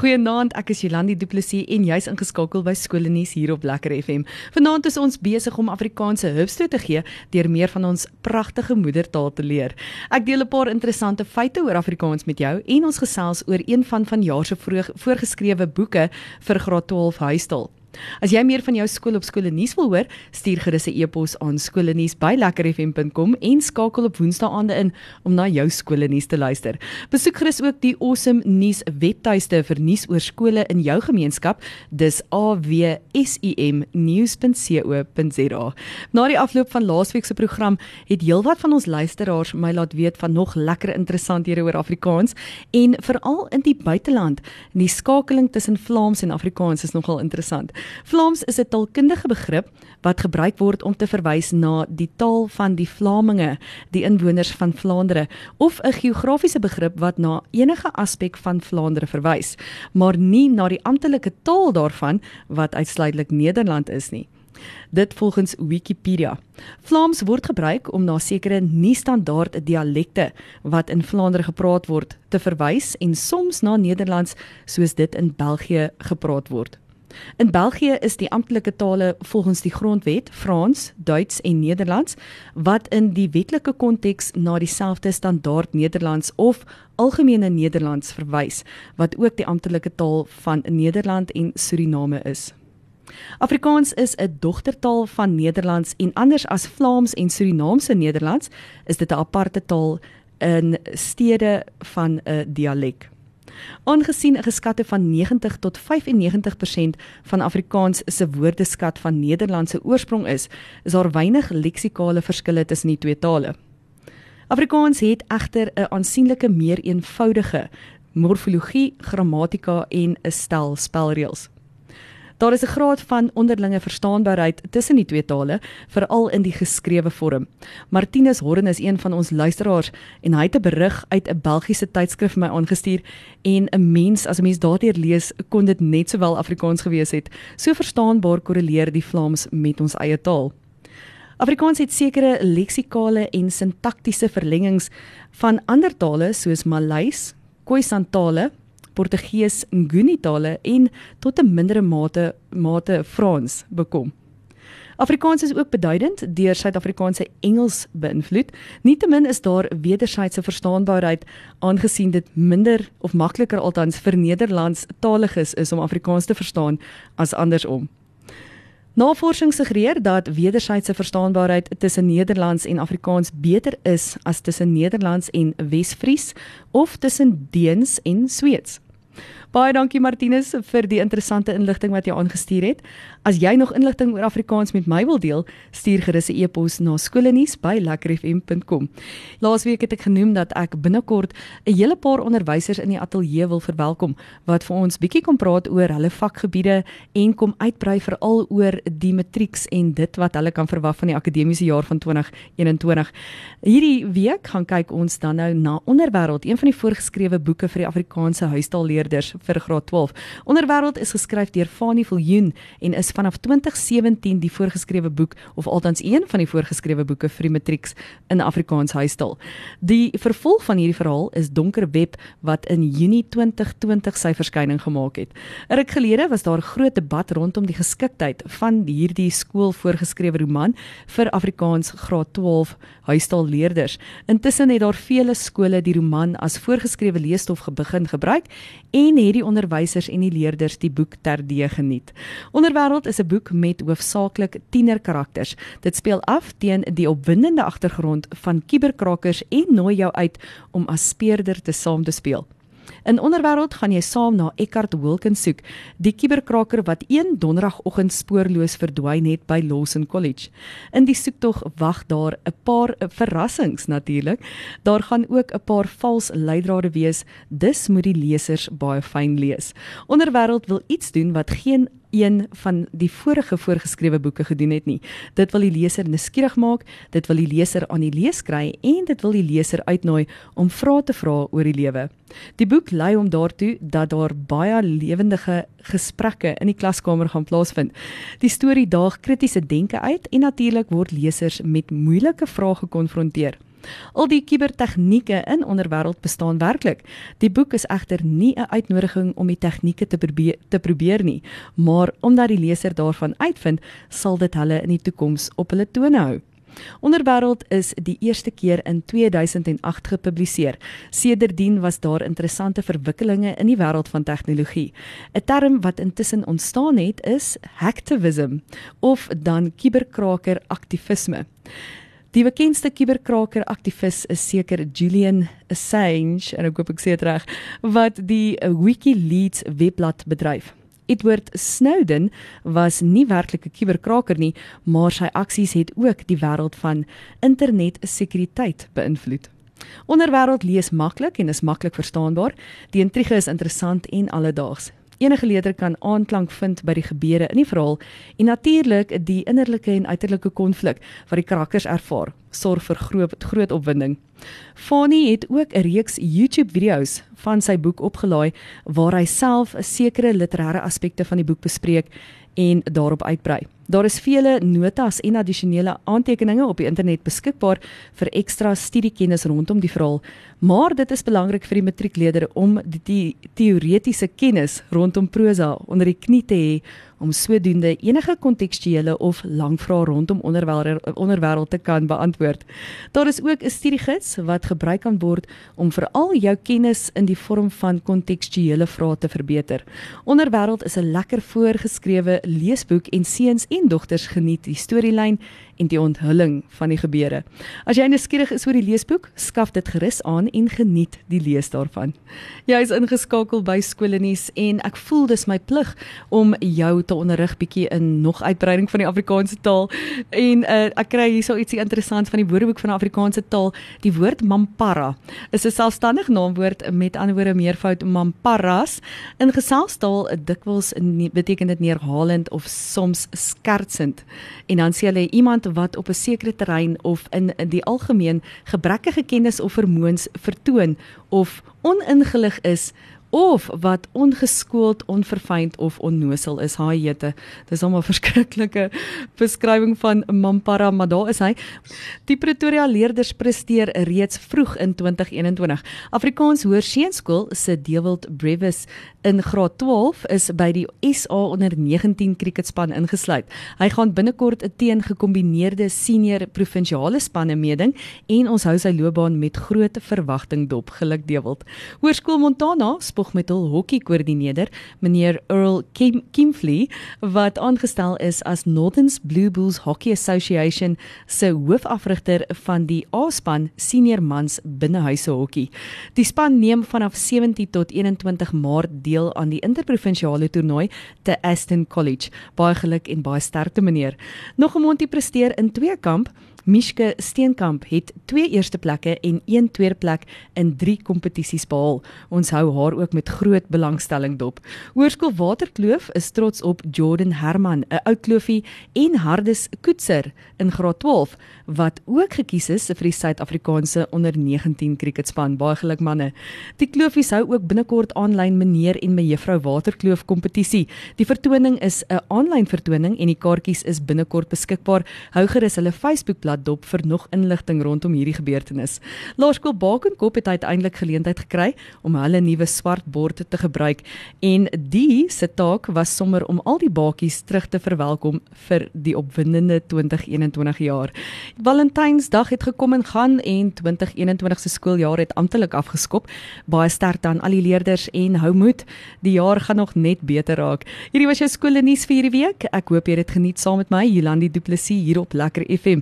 Goeienaand, ek is Jolandi Du Plessis en jy's ingeskakel by Skoolnuus hier op Lekker FM. Vanaand is ons besig om Afrikaanse hubs toe te gee deur meer van ons pragtige moedertaal te leer. Ek deel 'n paar interessante feite oor Afrikaans met jou en ons gesels oor een van vanjaar se voorgeskrewe boeke vir graad 12 huistaal. As jy meer van jou skool op skole nuus wil hoor, stuur gerus 'n e-pos aan skoolnuus@lekkerfm.com en skakel op woensdaande in om na jou skole nuus te luister. Besoek gerus ook die Awesome Nuus webtuiste vir nuus oor skole in jou gemeenskap. Dis awsimnews.co.za. Na die afloop van laasweek se program het heelwat van ons luisteraars my laat weet van nog lekker interessanthede oor Afrikaans en veral in die buiteland. Die skakeling tussen Vlaams en Afrikaans is nogal interessant. Vlaams is 'n taalkundige begrip wat gebruik word om te verwys na die taal van die Vlaminge, die inwoners van Vlaandere, of 'n geografiese begrip wat na enige aspek van Vlaandere verwys, maar nie na die amptelike taal daarvan wat uitsluitlik Nederland is nie. Dit volgens Wikipedia. Vlaams word gebruik om na sekere nie-standaard dialekte wat in Vlaandere gepraat word te verwys en soms na Nederlands soos dit in België gepraat word. In België is die amptelike tale volgens die grondwet Frans, Duits en Nederlands wat in die wetlike konteks na dieselfde standaard Nederlands of algemene Nederlands verwys wat ook die amptelike taal van Nederland en Suriname is. Afrikaans is 'n dogtertaal van Nederlands en anders as Vlaams en Surinaamse Nederlands is dit 'n aparte taal in stede van 'n dialek. Aangesien 'n geskatte van 90 tot 95% van Afrikaans se woordeskat van Nederlandse oorsprong is, is daar weinig leksikale verskille tussen die twee tale. Afrikaans het egter 'n aansienlike meer eenvoudige morfologie, grammatika en 'n stel spelreëls. Daar is 'n graad van onderlinge verstaanbaarheid tussen die twee tale, veral in die geskrewe vorm. Martinus Horren is een van ons luisteraars en hy het 'n berig uit 'n Belgiese tydskrif vir my aangestuur en 'n mens as 'n mens daardeur lees, kon dit net sowel Afrikaans gewees het. So verstaanbaar korreleer die Vlaams met ons eie taal. Afrikaans het sekere leksikale en sintaktiese verlengings van ander tale soos Maleis, Khoisan-tale Portugees, Nguni tale en tot 'n mindere mate mate Frans bekom. Afrikaans is ook beduidend deur Suid-Afrikaanse Engels beïnvloed. Nietemin is daar wederwysige verstaanbaarheid aangesien dit minder of makliker althans vir Nederlands taliges is om Afrikaans te verstaan as andersom. Navorsing suggereer dat wederwysige verstaanbaarheid tussen Nederlands en Afrikaans beter is as tussen Nederlands en Wes-Fries of tussen Deens en Sweeds. Baie dankie Martinus vir die interessante inligting wat jy aangestuur het. As jy nog inligting oor Afrikaans met my wil deel, stuur gerus 'n e-pos na skoolnuus@lekkerfm.com. Laasweek het ek genoem dat ek binnekort 'n hele paar onderwysers in die ateljee wil verwelkom wat vir ons bietjie kom praat oor hulle vakgebiede en kom uitbrei veral oor die matrieks en dit wat hulle kan verwag van die akademiese jaar van 2021. Hierdie week gaan kyk ons dan nou na Onderwêreld, een van die voorgeskrewe boeke vir die Afrikaanse huistaalleerders vir graad 12. Onderwêreld is geskryf deur Fanie Viljoen en is vanaf 2017 die voorgeskrewe boek of althans een van die voorgeskrewe boeke vir die matrieks in Afrikaans huistaal. Die vervolg van hierdie verhaal is Donker Web wat in Junie 2020 sy verskyning gemaak het. 'n Ruk gelede was daar groot debat rondom die geskiktheid van hierdie skool voorgeskrewe roman vir Afrikaans graad 12 huistaalleerders. Intussen het daar vele skole die roman as voorgeskrewe leesstof begin gebruik en het die onderwysers en die leerders die boek terdee geniet. Onderwêreld is 'n boek met hoofsaaklik tienerkarakters. Dit speel af teen die opwindende agtergrond van kuberkrakers en nooi jou uit om as speurder te saam te speel. In Onderwêreld gaan jy saam na Eckhart Wilkins soek, die kuberkraker wat een donderdagoggend spoorloos verdwyn het by Lawson College. In die soektog wag daar 'n paar verrassings natuurlik. Daar gaan ook 'n paar vals leidrade wees, dus moet die lesers baie fyn lees. Onderwêreld wil iets doen wat geen een van die vorige voorgeskrewe boeke gedoen het nie. Dit wil die leser nuuskierig maak, dit wil die leser aan die lees kry en dit wil die leser uitnooi om vrae te vra oor die lewe. Die boek lei hom daartoe dat daar baie lewendige gesprekke in die klaskamer gaan plaasvind. Die storie daag kritiese denke uit en natuurlik word lesers met moeilike vrae gekonfronteer. Al die kubertegnieke in onderwêreld bestaan werklik. Die boek is egter nie 'n uitnodiging om die tegnieke te probeer te probeer nie, maar omdat die leser daarvan uitvind, sal dit hulle in die toekoms op hulle tone hou. Onderwêreld is die eerste keer in 2008 gepubliseer. Sedertdien was daar interessante verwikkelinge in die wêreld van tegnologie. 'n Term wat intussen ontstaan het is hacktivism of dan kuberkraker aktivisme. Die bekendste kuberkraker aktivis is seker Julian Assange en ek hoop ek sê dit reg wat die WikiLeaks webblad bedryf. Edward Snowden was nie werklik 'n kuberkraker nie, maar sy aksies het ook die wêreld van internetsekuriteit beïnvloed. Onderwêreld lees maklik en is maklik verstaanbaar. Die intrige is interessant en alledaags. Enige leerder kan aanklank vind by die gebeure in die verhaal en natuurlik die innerlike en uiterlike konflik wat die karakters ervaar, sorg vir groot groot opwinding. Fani het ook 'n reeks YouTube-video's van sy boek opgelaai waar hy self 'n sekere literêre aspekte van die boek bespreek en daarop uitbrei. Daar is vele notas en addisionele aantekeninge op die internet beskikbaar vir ekstra studiekennis rondom die verhaal, maar dit is belangrik vir die matriekleerder om die, die teoretiese kennis rondom prosa onder die knie te hê om sodoende enige kontekstuele of langvrae rondom onderwêreld onderwêreld te kan beantwoord. Daar is ook 'n studiegids wat gebruik kan word om veral jou kennis in die vorm van kontekstuele vrae te verbeter. Onderwêreld is 'n lekker voorgeskrewe leesboek en seuns en dogters geniet die storielyn en die onthulling van die gebeure. As jy nuuskierig is oor die leesboek, skaf dit gerus aan en geniet die lees daarvan. Jy is ingeskakel by Skoolenies en ek voel dis my plig om jou te onderrig bietjie in nog uitbreiding van die Afrikaanse taal. En uh, ek kry hierso ietsie interessant van die Woordeboek van die Afrikaanse taal. Die woord mampara is 'n selfstandige naamwoord met ander woorde meervoud mamparas. In geselstaal dikwels beteken dit neerhalend of soms skertsend. En dan sê hulle iemand wat op 'n sekere terrein of in, in die algemeen gebrekkige kennis of vermoëns vertoon of oningelig is of wat ongeskoold, onverfynd of onnosel is. Haai jete. Dis almal verskriklike beskrywing van Mampara, maar daar is hy. Die Pretoria leerders presteer reeds vroeg in 2021. Afrikaans Hoërseunskool se Dewald Brevis in graad 12 is by die SA onder 19 kriketspan ingesluit. Hy gaan binnekort 'n teen gekombineerde senior provinsiale spanne meeding en ons hou sy loopbaan met groot verwagting dop. Geluk Dewald. Hoërskool Montana spog met hul hockeykoördineerder, meneer Earl Kim Kimfley, wat aangestel is as Northern's Blue Bulls Hockey Association se hoofafrigter van die A-span senior mans binnehuise hokkie. Die span neem vanaf 17 tot 21 Maart deel aan die interprovinsiale toernooi te Aston College. Baie geluk en baie sterkte meneer. Nog 'n mondjie presteer in twee kamp. Mishke Steenkamp het twee eerste plekke en een tweede plek in drie kompetisies behaal. Ons hou haar ook met groot belangstelling dop. Hoërskool Waterkloof is trots op Jordan Herman, 'n ou kloofie en Hardes Koetser in graad 12 wat ook gekies is vir die Suid-Afrikaanse onder 19 kriketspan. Baie geluk manne. Die kloofies hou ook binnekort aanlyn meneer en mevrou Waterkloof kompetisie. Die vertoning is 'n aanlyn vertoning en die kaartjies is binnekort beskikbaar. Hou gerus hulle Facebook-blad dop vir nog inligting rondom hierdie gebeurtenis. Laerskool Bakenkop het uiteindelik geleentheid gekry om hulle nuwe swart bord te gebruik en die se taak was sommer om al die bakies terug te verwelkom vir die opwindende 2021 jaar. Valentynsdag het gekom en gaan en 2021 se skooljaar het amptelik afgeskop. Baie sterkte aan al die leerders en hou moed. Die jaar gaan nog net beter raak. Hierdie was jou skoolnuus vir hierdie week. Ek hoop jy het dit geniet saam met my, Jolandi Du Plessis hier op Lekker FM.